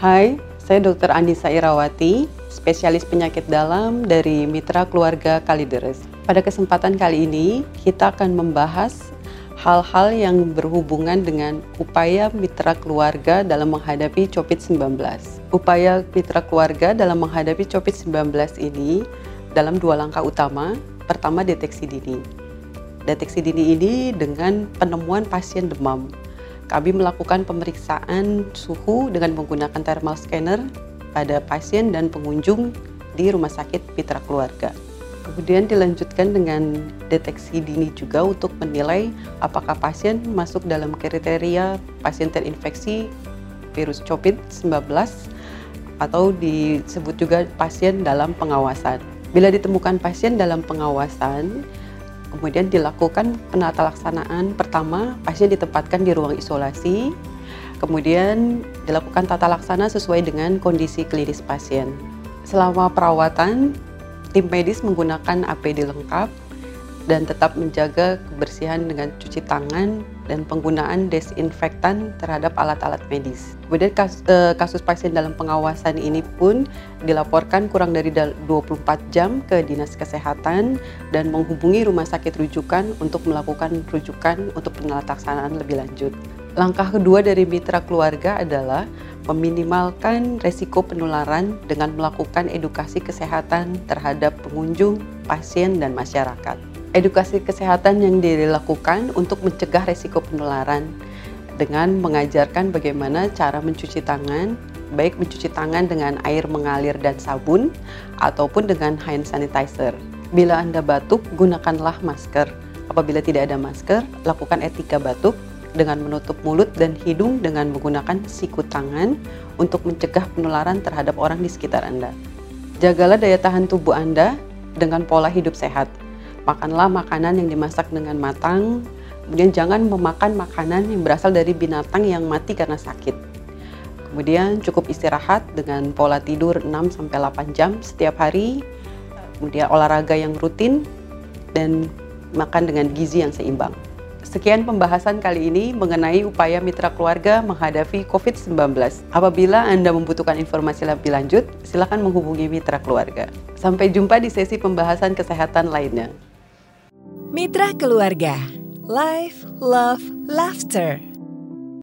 Hai, saya Dr. Andisa Irawati, spesialis penyakit dalam dari Mitra Keluarga Kalideres. Pada kesempatan kali ini, kita akan membahas hal-hal yang berhubungan dengan upaya mitra keluarga dalam menghadapi COVID-19. Upaya mitra keluarga dalam menghadapi COVID-19 ini dalam dua langkah utama. Pertama, deteksi dini. Deteksi dini ini dengan penemuan pasien demam kami melakukan pemeriksaan suhu dengan menggunakan thermal scanner pada pasien dan pengunjung di rumah sakit Mitra Keluarga. Kemudian dilanjutkan dengan deteksi dini juga untuk menilai apakah pasien masuk dalam kriteria pasien terinfeksi virus COVID-19 atau disebut juga pasien dalam pengawasan. Bila ditemukan pasien dalam pengawasan, Kemudian dilakukan penata laksanaan pertama, pasien ditempatkan di ruang isolasi. Kemudian dilakukan tata laksana sesuai dengan kondisi klinis pasien. Selama perawatan, tim medis menggunakan APD lengkap dan tetap menjaga kebersihan dengan cuci tangan dan penggunaan desinfektan terhadap alat-alat medis. Kemudian kasus, eh, kasus pasien dalam pengawasan ini pun dilaporkan kurang dari 24 jam ke Dinas Kesehatan dan menghubungi rumah sakit rujukan untuk melakukan rujukan untuk penelaksanaan lebih lanjut. Langkah kedua dari mitra keluarga adalah meminimalkan resiko penularan dengan melakukan edukasi kesehatan terhadap pengunjung, pasien, dan masyarakat edukasi kesehatan yang dilakukan untuk mencegah risiko penularan dengan mengajarkan bagaimana cara mencuci tangan, baik mencuci tangan dengan air mengalir dan sabun ataupun dengan hand sanitizer. Bila Anda batuk, gunakanlah masker. Apabila tidak ada masker, lakukan etika batuk dengan menutup mulut dan hidung dengan menggunakan siku tangan untuk mencegah penularan terhadap orang di sekitar Anda. Jagalah daya tahan tubuh Anda dengan pola hidup sehat makanlah makanan yang dimasak dengan matang, kemudian jangan memakan makanan yang berasal dari binatang yang mati karena sakit. Kemudian cukup istirahat dengan pola tidur 6-8 jam setiap hari, kemudian olahraga yang rutin, dan makan dengan gizi yang seimbang. Sekian pembahasan kali ini mengenai upaya mitra keluarga menghadapi COVID-19. Apabila Anda membutuhkan informasi lebih lanjut, silakan menghubungi mitra keluarga. Sampai jumpa di sesi pembahasan kesehatan lainnya. Mitra Keluarga. Life, Love, Laughter